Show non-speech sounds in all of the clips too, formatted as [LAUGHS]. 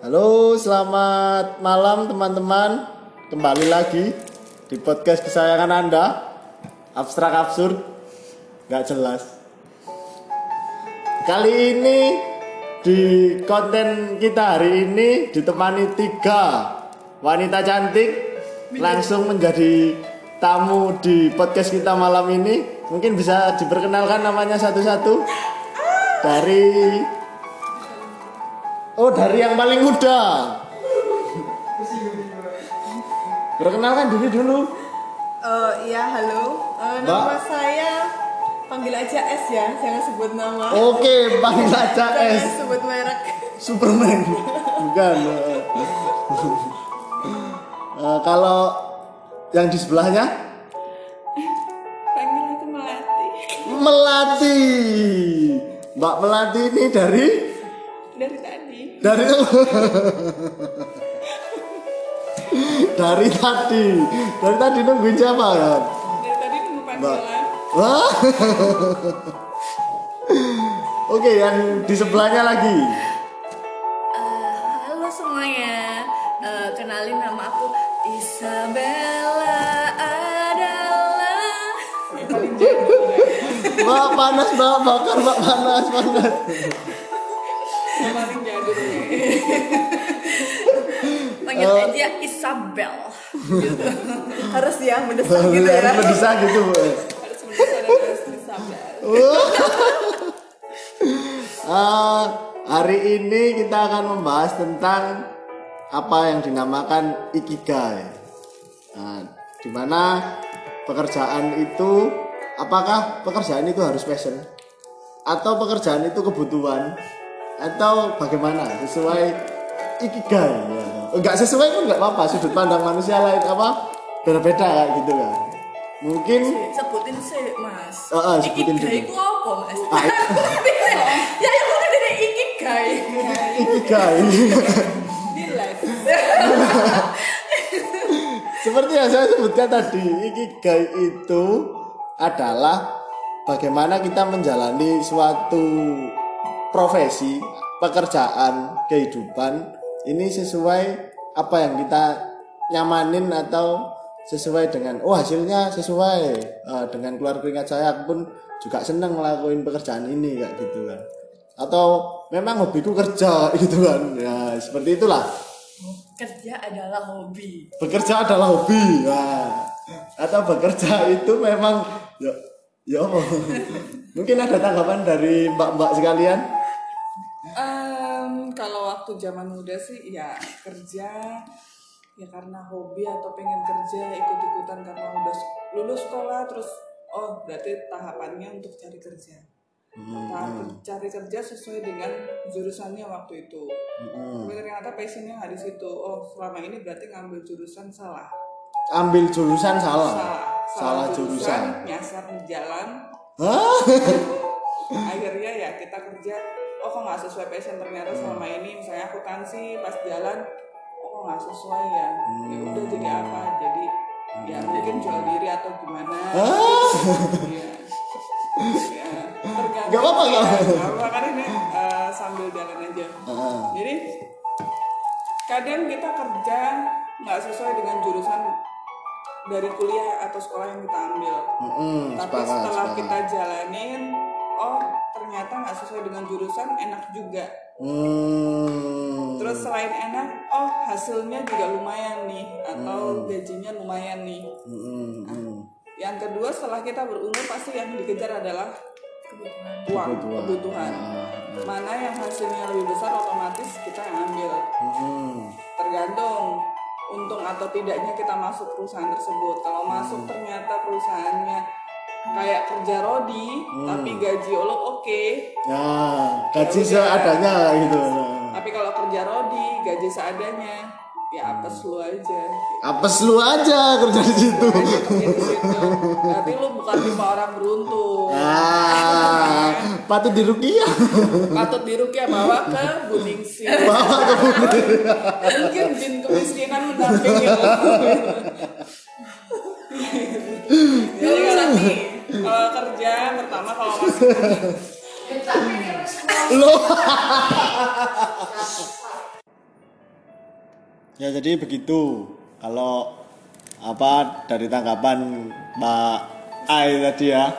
Halo, selamat malam teman-teman. Kembali lagi di podcast kesayangan Anda. Abstrak absurd, nggak jelas. Kali ini di konten kita hari ini ditemani tiga wanita cantik langsung menjadi tamu di podcast kita malam ini. Mungkin bisa diperkenalkan namanya satu-satu dari Oh dari yang paling muda. Perkenalkan diri dulu. Oh iya halo, Mbak. nama saya panggil aja S ya, jangan sebut nama. Oke, [LAUGHS] panggil aja Jangan S. sebut merek. Superman. Bukan. [LAUGHS] Eh, kalau yang di sebelahnya Panggil aku melati. Melati. Mbak Melati ini dari. Dari dari tadi. Dari tadi nungguin siapa ya? Dari tadi nunggu panggilan. Wah. Oke, yang di sebelahnya lagi. Eh, halo semuanya, Eh, kenalin nama aku Isabella adalah Mbak panas, Mbak bakar, Mbak panas, panas. Panggil Eh. aja Isabel. [LAUGHS] Harus ya mendesak gitu ya. Harus mendesak gitu. Harus mendesak harus disabar. Ah, hari ini kita akan membahas tentang apa yang dinamakan ikigai. Nah, di mana pekerjaan itu apakah pekerjaan itu harus passion atau pekerjaan itu kebutuhan atau bagaimana sesuai ikigai ya. Enggak sesuai pun enggak apa-apa sudut pandang manusia lain apa berbeda kayak gitu kan. Mungkin Sebutin sih mas. Oh, oh, sebutin Ikigai itu apa mas? ah, [LAUGHS] [LAUGHS] ya itu kan dari ikigai. ikigai. [LAUGHS] Seperti yang saya sebutkan tadi, ikigai itu adalah bagaimana kita menjalani suatu profesi, pekerjaan, kehidupan ini sesuai apa yang kita nyamanin atau sesuai dengan oh hasilnya sesuai. Eh, dengan keluar keringat saya aku pun juga seneng ngelakuin pekerjaan ini kayak gitu kan. Atau memang hobiku kerja [LAUGHS] gitu kan. Ya seperti itulah. Kerja adalah hobi. bekerja adalah hobi nah, atau bekerja itu memang ya ya [LAUGHS] mungkin ada tanggapan dari mbak-mbak sekalian kalau waktu zaman muda sih ya kerja ya karena hobi atau pengen kerja ikut-ikutan karena udah lulus sekolah terus oh berarti tahapannya untuk cari kerja. Tahap cari kerja sesuai dengan jurusannya waktu itu. Tapi ternyata passionnya nggak di situ. Oh selama ini berarti ngambil jurusan salah. ambil jurusan salah Salah. salah jurusan Nyasar di jalan. Hah? Akhirnya ya kita kerja. Oh kok nggak sesuai passion ternyata selama ini misalnya akuntansi pas jalan oh kok nggak sesuai ya. Ya udah jadi apa? Jadi ya mungkin jual diri atau gimana. [LAUGHS] Iya. Ya, tergantung. Nggak apa-apa. Nggak apa-apa, kan ini eh, sambil jalan aja. Ah, Jadi kadang kita kerja nggak sesuai dengan jurusan dari kuliah atau sekolah yang kita ambil. mm-mm, Tapi sepakat, setelah sepakat. kita jalanin, oh ternyata nggak sesuai dengan jurusan, enak juga. Hmm. Terus selain enak, oh hasilnya juga lumayan nih, atau gajinya lumayan nih. Mm-mm, mm. Yang kedua setelah kita berumur pasti yang dikejar adalah Kebutuhan. uang, Kebutuhan. kebutuhan. Ah, Mana yang hasilnya lebih besar otomatis kita yang ambil. mm-mm. tergantung untung atau tidaknya kita masuk perusahaan tersebut. Kalau masuk ternyata perusahaannya kayak kerja rodi, tapi gaji olok oke. ya gaji seadanya gitu Tapi kalau kerja rodi, gaji seadanya, ya apes lu aja. apes lu aja kerja di situ Kerja di situ. Berarti lu bukan tipe orang beruntung. ah patut dirukiah Patut dirukia bawa ke Buningsi. bawa ke bumi Mungkin jin kemiskinan mendampingi lu. [LAUGHS] Jadi kalau kalau kerja pertama kalau masih lo Ya jadi begitu. Kalau apa dari tanggapan Mbak Ai tadi ya.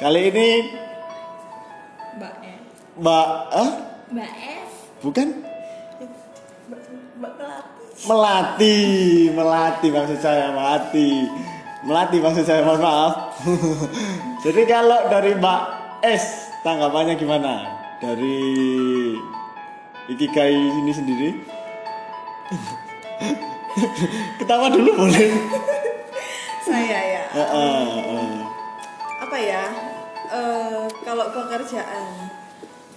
Kali ini Mbak E. Mbak eh Mbak S. bukan Mbak melati, melati maksud saya melati. Melati maksud saya mohon maaf. [LAUGHS] jadi kalau dari Mbak S tanggapannya gimana? Dari Ikigai ini sendiri? [LAUGHS] Ketawa dulu boleh. [LAUGHS] Saya ya. Heeh, heeh. Apa ya? Eh, kalau pekerjaan.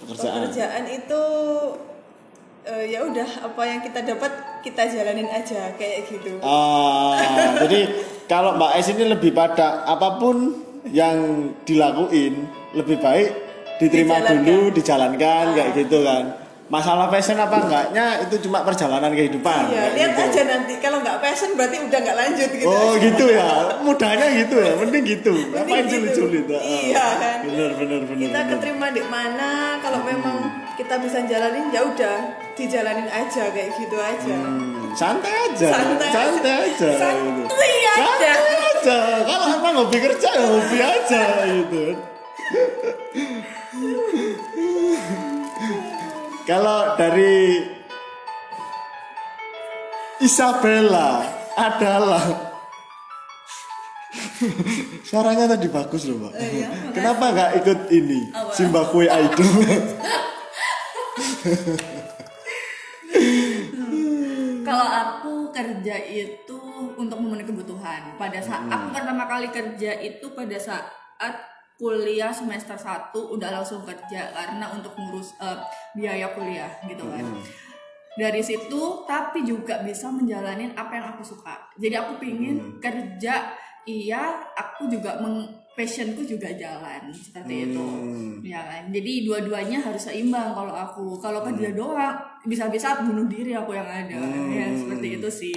Pekerjaan. Pekerjaan itu eh, ya udah apa yang kita dapat kita jalanin aja kayak gitu. Ah, jadi kalau Mbak S ini lebih pada apa pun yang dilakuin lebih baik diterima Dijalankan. dulu, dijalankan kayak gitu kan. Masalah passion apa enggaknya itu cuma perjalanan kehidupan. Iya, lihat gitu. aja nanti kalau nggak passion berarti udah nggak lanjut gitu. Oh gitu ya, mudahnya gitu ya, mending gitu. Ngapain gitu. sulit-sulit? Ah, Iya kan. Bener bener bener. Kita bener. keterima di mana kalau memang kita bisa jalanin ya udah dijalanin aja kayak gitu aja. Hmm, santai aja, Santai aja. santai aja. Gitu. Santai aja. Kalau emang hobi kerja ya hobi aja gitu. Kalau dari Isabella adalah Suaranya tadi bagus loh, Mbak. Kenapa nggak ikut ini? Zimbabwe Idol. [LAUGHS] Kalau aku kerja itu untuk memenuhi kebutuhan. Pada saat aku pertama kali kerja itu pada saat kuliah semester 1 udah langsung kerja karena untuk ngurus eh, biaya kuliah gitu kan. Dari situ tapi juga bisa menjalanin apa yang aku suka. Jadi aku pingin kerja iya, aku juga meng passionku juga jalan seperti itu. Ya kan. Jadi dua-duanya harus seimbang kalau aku. Kalau kerja doang bisa-bisa bunuh diri aku yang ada. Ya seperti itu sih.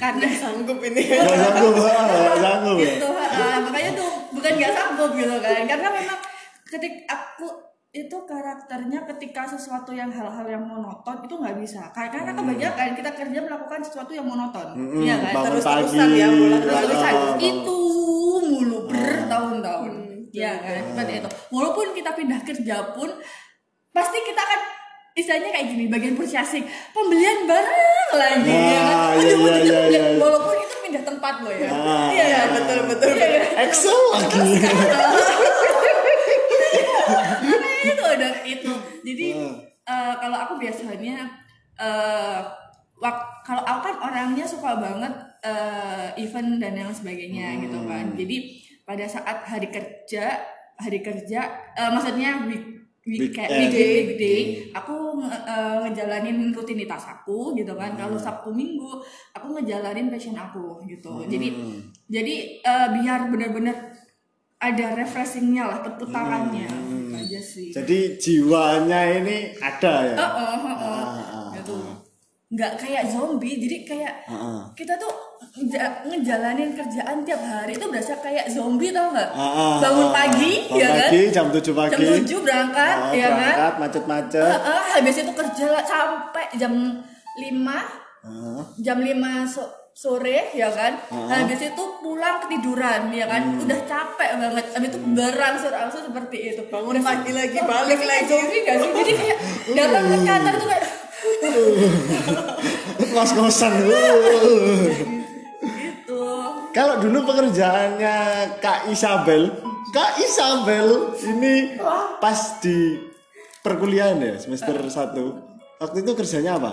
Karena [LAUGHS] Sanggup ini. Gak sanggup, ah, nggak sanggup. ya. gitu ah, makanya tuh bukan nggak sanggup gitu kan. Karena memang ketik aku itu karakternya ketika sesuatu yang hal-hal yang monoton itu nggak bisa. Karena kebanyakan kita kerja melakukan sesuatu yang monoton. Mm-mm, iya kan? bangun Terus-terusan pagi, ya, ulang Terus-terusan. ah, itu mulu bertahun-tahun ya kan? Seperti itu. Walaupun kita pindah kerja pun pasti kita akan istilahnya kayak gini bagian persiasing pembelian barang lagi Nah, ya kan iya, Aduh, iya, iya, iya. walaupun itu pindah tempat loh ya Ah, iya Iya, kan? betul betul. Iya, betul. kan? Excel lagi. itu udah itu jadi eh, kalau aku biasanya wak- kalau aku kan orangnya suka banget eh, event dan yang sebagainya gitu kan jadi pada saat hari kerja hari kerja eh, maksudnya week weekend Weekend. weekday, weekday. Aku nge- eh, ngejalanin rutinitas aku gitu kan. Kalau sabtu minggu aku ngejalanin passion aku gitu. Jadi jadi eh, biar benar-benar ada refreshingnya lah perputarannya gitu aja sih. Jadi jiwanya ini ada ya. Oh, oh, oh, oh. Ah, ah, Gitu. nggak kayak zombie. Jadi kayak Ah, ah. kita tuh ngejalanin kerjaan tiap hari itu berasa kayak zombie tau nggak? Ah, ah, bangun ah, pagi bangun ya kan? pagi, jam 7 pagi. jam 7 berangkat Ah, ya kan? berangkat macet-macet. Ah, ah, habis itu kerja sampai jam 5 Ah, jam 5 so- sore ya kan? Habis itu pulang ketiduran ya kan? Hmm. udah capek banget. Habis itu berangsur-angsur seperti itu. Bangun pagi lagi, Oh, balik lagi. zombie gak sih? Jadi kayak [LAUGHS] datang ke kantor tuh kayak [LAUGHS] Kos-kosan. [LAUGHS] Kalau dulu pekerjaannya Kak Isabel, Kak Isabel ini pas di perkuliahan ya semester 1 Waktu itu kerjanya apa?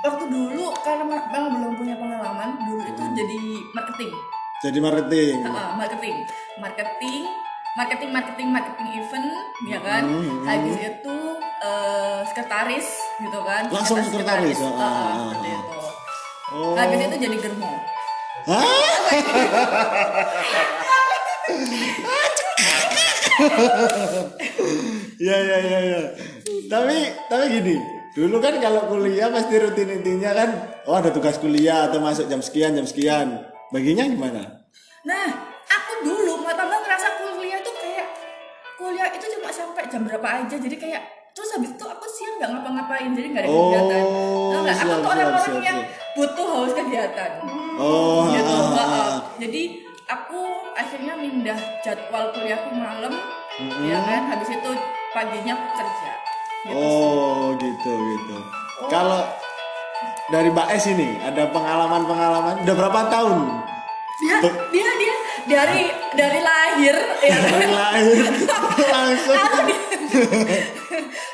waktu dulu karena ma- memang belum punya pengalaman dulu itu jadi marketing. Jadi marketing. Ah, marketing. Marketing marketing marketing marketing event ya kan? habis itu eh, sekretaris gitu kan? Langsung sekretaris, ah, Ah, ah, seperti itu. Oh. habis itu jadi germo? [LAUGHS] ya ya ya ya. Tapi tapi gini, dulu kan kalau kuliah pasti rutinitinya kan, oh ada tugas kuliah atau masuk jam sekian jam sekian. Baginya gimana? Nah, aku dulu pertama ngerasa kuliah tuh kayak kuliah itu cuma sampai jam berapa aja. Jadi kayak terus habis itu aku siang nggak ngapa-ngapain jadi nggak ada Oh, kegiatan nggak? aku tuh orang-orang yang siap. Butuh haus kegiatan. Oh, gitu ah, ah, ah. jadi aku akhirnya mindah jadwal kuliahku malam ya kan? Habis itu paginya kerja. Gitu Oh, gitu gitu. Kalau dari Mbak S ini ada pengalaman-pengalaman? Udah berapa tahun? dia dia dia dari dari lahir. Ya kan? Dari lahir. [LAUGHS] Langsung. Atau di,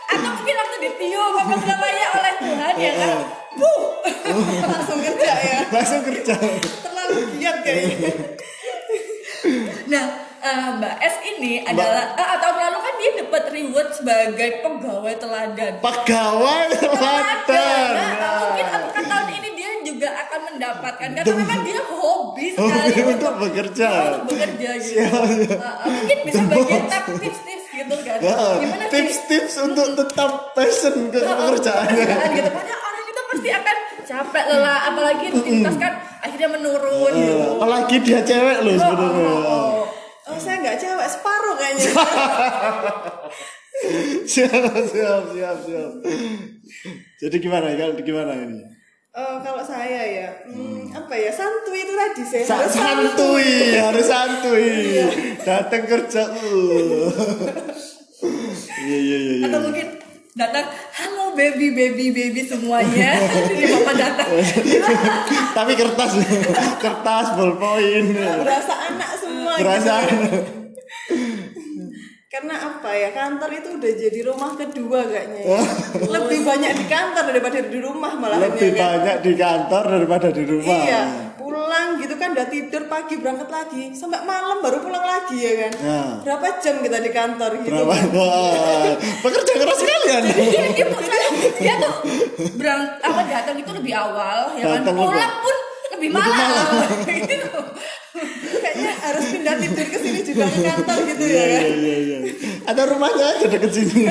atau mungkin waktu ditiup apa namanya oleh Tuhan ya kan? Buh! [LAUGHS] langsung kerja ya. Langsung kerja. terlalu giat kayaknya [LAUGHS] nah eh, Mbak S ini adalah eh, tahun lalu kan dia dapat reward sebagai pegawai teladan. Pegawai teladan. Nah, mungkin apakah tahun ini juga akan mendapatkan karena Dem- memang dia hobi Hobi sekali untuk bekerja. untuk bekerja gitu. Uh, mungkin bisa bagian tips-tips gitu kan. Ya, Gimana tips-tips untuk tetap passion ke pekerjaannya. Pekerjaan gitu. Padahal orang itu pasti akan capek lelah apalagi rutinitas kan akhirnya menurun gitu. Apalagi dia cewek loh sebenarnya. Oh, oh saya nggak cewek separuh kayaknya [LAUGHS] siap, siap, siap, siap. Jadi gimana? Kalau gimana ini? Oh, kalau saya ya, hmm, apa ya santuy itu tadi saya Sa- harus santuy, harus santuy. [LAUGHS] Datang kerja. [LAUGHS] Iya, iya, iya, iya. Atau mungkin datang, halo baby baby baby semuanya. [LAUGHS] Jadi mama datang. Tapi kertas, kertas ballpoint. berasa anak semua Berasa. gitu. Karena apa ya kantor itu udah jadi rumah kedua kayaknya. ya. Lebih banyak di kantor daripada di rumah malah Lebih banyak di kantor daripada di rumah. Iya, pulang gitu kan udah tidur pagi berangkat lagi sampai malam baru pulang lagi ya kan. Ya. Berapa jam kita di kantor gitu? Berapa? [LAUGHS] Pekerja keras sekali dia, dia, pulang, dia tuh berang, apa datang itu lebih awal ya kan lebih- pulang pun lebih malam gitu [LAUGHS] Kayaknya harus pindah tidur ke sini juga ke kantor gitu Iya, ya kan. iya, iya, iya. Ada rumahnya aja deket sini.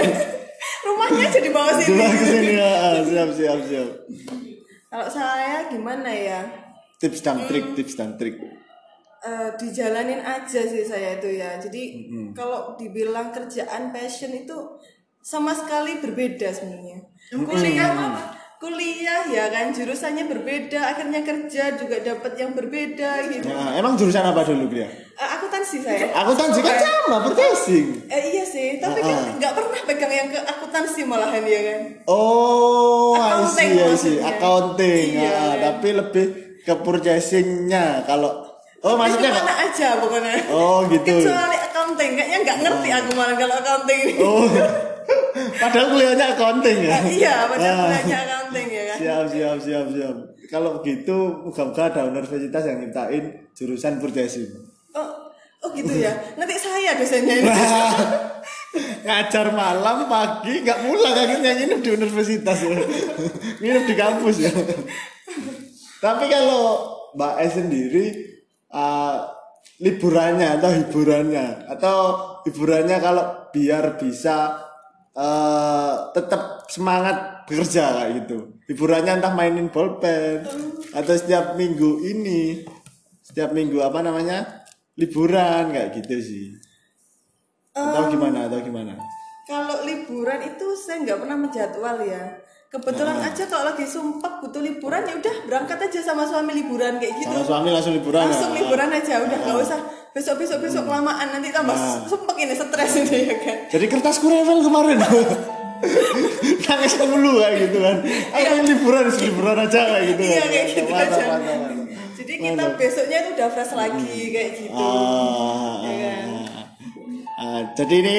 Rumahnya jadi bawah sini. Ke sini ya. Ah, Siap, siap, siap. Kalau saya gimana ya? Tips dan trik, tips dan trik. Eh, dijalanin aja sih saya itu ya. Jadi kalau dibilang kerjaan passion itu sama sekali berbeda sebenarnya. Kuliah kuliah ya kan jurusannya berbeda, akhirnya kerja juga dapat yang berbeda gitu. Ya, emang jurusan apa dulu dia? Eh, akuntansi saya. Akuntansi kan sama. Eh, iya sih, tapi Ah, kan nggak pernah pegang yang ke akuntansi malahan ya kan. Oh, I Accounting see, I see. maksudnya. Accounting. Iya, Ah, kan. tapi lebih ke purchasingnya kalau Oh, maksudnya mana aja pokoknya. Oh, gitu. Kecuali accounting, kayaknya nggak ngerti aku malah kalau accounting ini. Oh. [LAUGHS] Padahal kuliahnya accounting ya. iya, padahal Ah. kuliahnya accounting ya kan. Siap, siap, siap, siap. Kalau begitu, moga-moga ada universitas yang nyiptain jurusan purchasing. Oh, oh gitu ya. Nanti saya dosennya ini. [LAUGHS] Ngajar malam, pagi, nggak pulang akhirnya nginep di universitas ya. nginep di kampus ya. Tapi kalau Mbak S sendiri, uh, liburannya atau hiburannya, atau hiburannya kalau biar bisa uh, tetap semangat bekerja kayak gitu. Hiburannya entah mainin bolpen, atau setiap minggu ini, setiap minggu apa namanya, liburan kayak gitu sih. Atau gimana, atau gimana? Kalau liburan itu saya nggak pernah menjadwal ya. Kebetulan Ah. aja kalau lagi sumpah butuh liburan ya udah berangkat aja sama suami liburan kayak gitu. Sama suami langsung liburan Langsung ya? liburan aja udah nggak usah besok besok besok kelamaan nanti tambah Ah. sumpah ini stres ini ya kan. Jadi kertasku revel kemarin. [LAUGHS] Nangis dulu kayak gitu kan. Aku liburan, liburan aja kayak gitu. Iya kan. kayak gitu Mantap, aja. mantap, mantap. Jadi kita besoknya itu udah fresh lagi kayak gitu. Ah, Ya kan? ah, jadi ini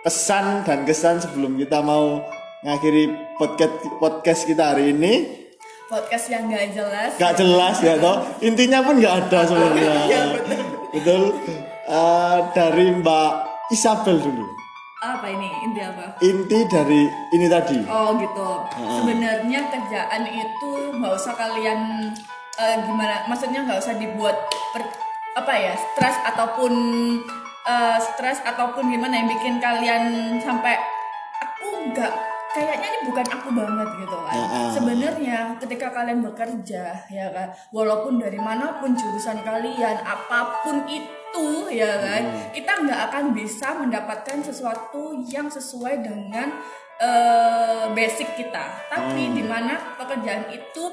pesan dan kesan sebelum kita mau ngakhiri podcast podcast kita hari ini podcast yang gak jelas gak jelas ya toh intinya pun gak ada sebenarnya [LAUGHS] betul Eh, dari Mbak Isabel dulu apa ini inti apa inti dari ini tadi Oh gitu. Sebenarnya kerjaan itu nggak usah kalian eh, gimana? Maksudnya nggak usah dibuat per- apa ya stres ataupun eh, stres ataupun gimana yang bikin kalian sampai aku nggak kayaknya ini bukan aku banget gitu kan. Ya, ah. Sebenarnya ketika kalian bekerja ya kan, walaupun dari mana pun jurusan kalian, apa pun itu ya kan kita nggak akan bisa mendapatkan sesuatu yang sesuai dengan eh, basic kita tapi di mana pekerjaan itu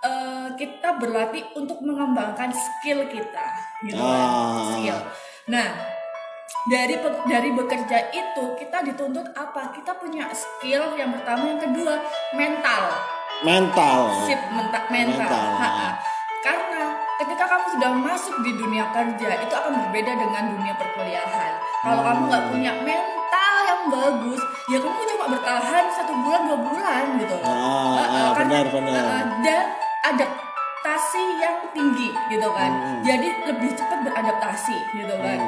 eh, kita berlatih untuk mengembangkan skill kita gitu kan Ah. skill nah dari dari bekerja itu kita dituntut apa? Kita punya skill yang pertama yang kedua mental. Mental. Sip menta- mental, Mental. Ha-ha. karena ketika kamu sudah masuk di dunia kerja itu akan berbeda dengan dunia perkuliahan. Kalau kamu nggak punya mental yang bagus ya kamu cuma bertahan satu bulan dua bulan gitu. Ah, Ha-ha, ah, karena- benar, benar. ha-ha, dan adaptasi yang tinggi gitu kan. Hmm. jadi lebih cepat beradaptasi gitu kan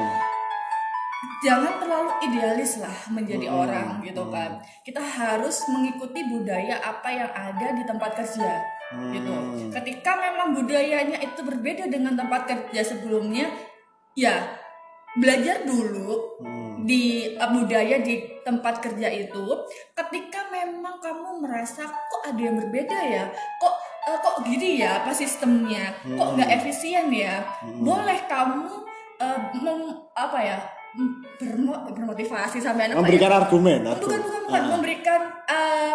jangan terlalu idealis lah menjadi Hmm, orang gitu kan. Kita harus mengikuti budaya apa yang ada di tempat kerja gitu. Hmm. ketika memang budayanya itu berbeda dengan tempat kerja sebelumnya ya belajar dulu Hmm. di uh, budaya di tempat kerja itu. Ketika memang kamu merasa kok ada yang berbeda ya? Kok uh, kok gini ya apa sistemnya? Kok nggak efisien ya? Boleh kamu uh, mem- apa ya bermo- bermotivasi sampai anak memberikan argumen bukan bukan bukan. Memberikan uh,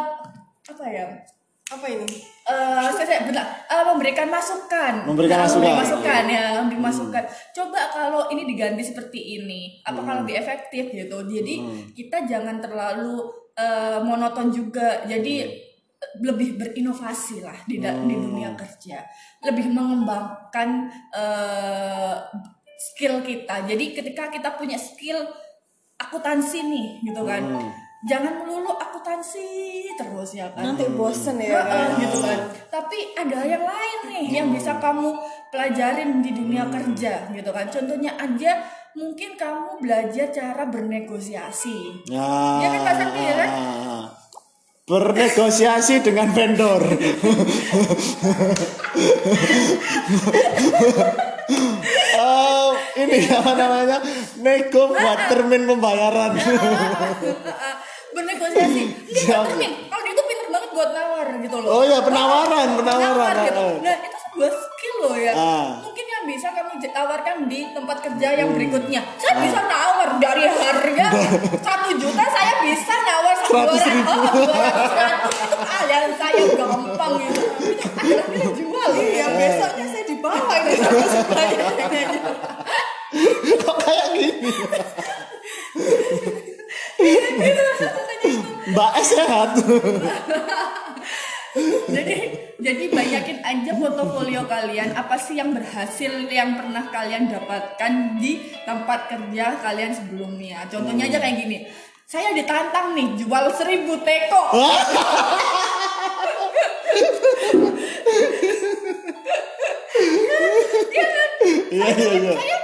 apa ya? Apa ini? Eh, saya, saya bentar, Eh, memberikan masukan, Memberikan Nah, masukan. masukan ya, memberi masukan. Coba kalau ini diganti seperti ini, apakah lebih efektif gitu? Jadi kita jangan terlalu eh, monoton juga. Jadi eh, lebih berinovasi lah di, da- di dunia kerja, lebih mengembangkan eh, skill kita. Jadi ketika kita punya skill akuntansi nih, gitu kan, jangan melulu akuntansi terus ya kan. nanti bosen ya Heeh, kan? gitu kan. Tapi ada yang lain nih yang bisa kamu pelajarin di dunia kerja gitu kan. Contohnya aja mungkin kamu belajar cara bernegosiasi. Ya, Iya kan, Pak Sakti, ya kan? Bernegosiasi dengan vendor. [LAUGHS] Oh, ini [LAUGHS] apa namanya? Nego buat termin pembayaran. bernegosiasi. Dia nggak termin. Kalau dia tuh pinter banget buat nawar gitu loh. Oh iya, penawaran, penawaran. Nawar gitu. Nah, itu sebuah skill loh ya. Ah. Mungkin yang bisa kamu tawarkan di tempat kerja yang berikutnya. Saya bisa nawar dari harga [LAUGHS] satu juta, saya bisa nawar Seratus ribu. [LAUGHS] Oh, 200, itu kalian saya gampang gitu. Itu nilai jual. iya besoknya saya di bawah ini sama Mbak S sehat. jadi jadi banyakin aja portofolio kalian. Apa sih yang berhasil yang pernah kalian dapatkan di tempat kerja kalian sebelumnya? Contohnya aja kayak gini. Saya ditantang nih jual seribu teko. Iya iya iya. saya saya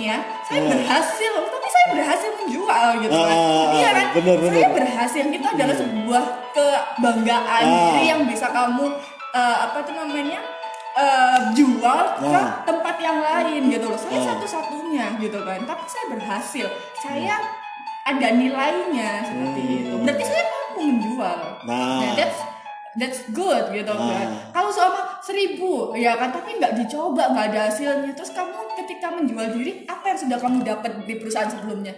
satu-satunya saya berhasil tapi saya berhasil menjual gitu kan Ah, iya kan bener, bener. saya berhasil itu adalah sebuah kebanggaan Ah. diri yang bisa kamu eh, apa itu namanya eh, jual ke Ah. tempat yang lain gitu loh saya Ah. satu-satunya gitu kan tapi saya berhasil saya ada nilainya seperti itu berarti saya mampu menjual Hmm. Nah. that's that's good gitu. Ah. kan kalau sama seribu ya kan tapi nggak dicoba nggak ada hasilnya. Terus kamu ketika menjual diri apa yang sudah kamu dapat di perusahaan sebelumnya?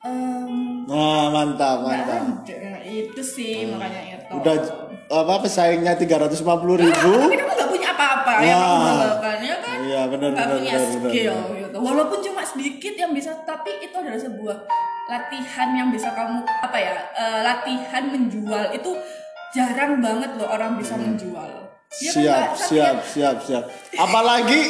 Em, Nah, mantap, mantap. ada. Itu sih makanya itu. Udah apa pesaingnya 350 ribu? Tapi kamu nggak punya apa-apa yang kamu banggakan ya kan? Iya, benar, benar, punya benar, skill benar. gitu. Walaupun cuma sedikit yang bisa tapi itu adalah sebuah latihan yang bisa kamu apa ya eh, latihan menjual. Itu jarang banget loh orang bisa menjual Ya kan, siap? Tapi siap kan- siap siap apalagi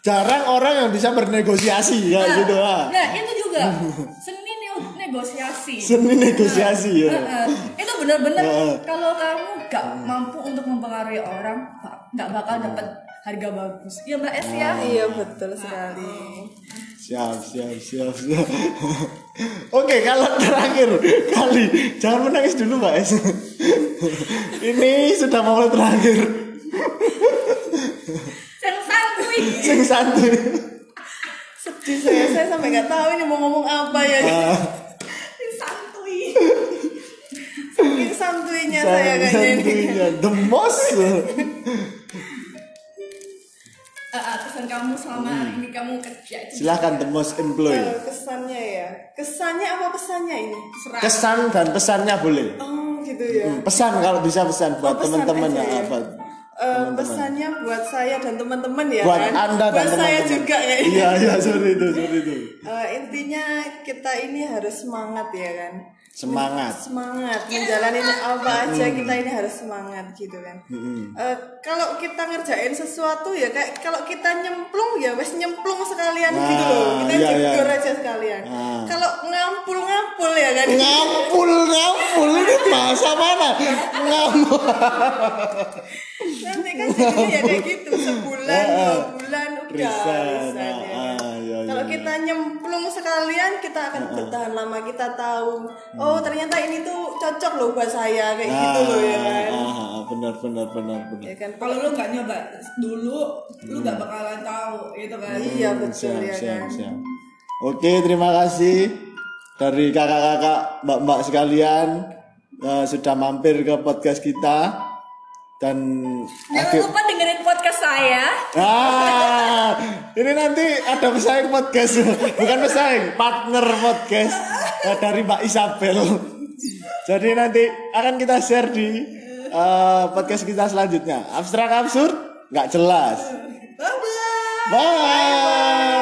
jarang orang yang bisa bernegosiasi ya Nah, gitu lah Nah, itu juga [LAUGHS] seni ne- negosiasi. seni negosiasi ya Heeh. itu benar-benar Heeh. kalau kamu gak mampu untuk mempengaruhi orang, nggak bakal dapat harga bagus. Ya Mbak Es ya. iya betul sekali siap siap siap siap [LAUGHS] oke kalau terakhir kali jangan menangis dulu mbak Es [LAUGHS] ini sudah mau terakhir Yang santuy. sing santuy sedih saya saya sampai nggak tahu ini mau ngomong apa ya Ah, Yang santuy. saking santuinya saya kayaknya ini santuinya the most Eh, eh, terus kamu selama ini kamu kerja itu Silahkan the most employee. Eh, kesannya ya kesannya apa pesannya ini serah. Kesan dan pesannya boleh. oh gitu ya Hmm, Pesan kalau bisa pesan buat Oh, teman-teman ya, ya. apa? Eh, pesannya buat saya dan teman-teman ya Buat kan Anda dan buat saya teman-teman. juga kayaknya Iya, iya, sorry itu, sorry itu. Eh, intinya kita ini harus semangat ya kan Semangat. semangat. Menjalani apa aja kita ini harus semangat gitu kan. Eh, kalau kita ngerjain sesuatu ya kayak kalau kita nyemplung ya wes nyemplung sekalian Nah, gitu loh. Kita iya, iya. aja sekalian. Ah. kalau ngampul ngampul ya kan. Ngampul, ngampul. Ini bahasa mana? Ngampul. nanti kan jadinya ya kayak gitu. Sebulan dua bulan udah Resign, resign, ya ah, kan. ah, iya, kalau iya, kita nyemplung sekalian kita akan bertahan lama. Kita tahu oh ternyata ini tuh cocok loh buat saya kayak gitu loh ya kan? Ah, ah, benar, benar, benar, benar. ya kan? Kalau lu nggak nyoba dulu lu nggak bakalan tahu gitu kan? Iya betul siap, ya siap, kan? siap. Oke, terima kasih dari kakak-kakak, mbak-mbak sekalian eh, sudah mampir ke podcast kita dan jangan akhir- lupa dengerin podcast saya Ah, ini nanti ada pesaing podcast, bukan pesaing, partner podcast eh, dari Mbak Isabel. Jadi nanti akan kita share di eh, podcast kita selanjutnya. Abstrak absurd, nggak jelas. bye bye Bye.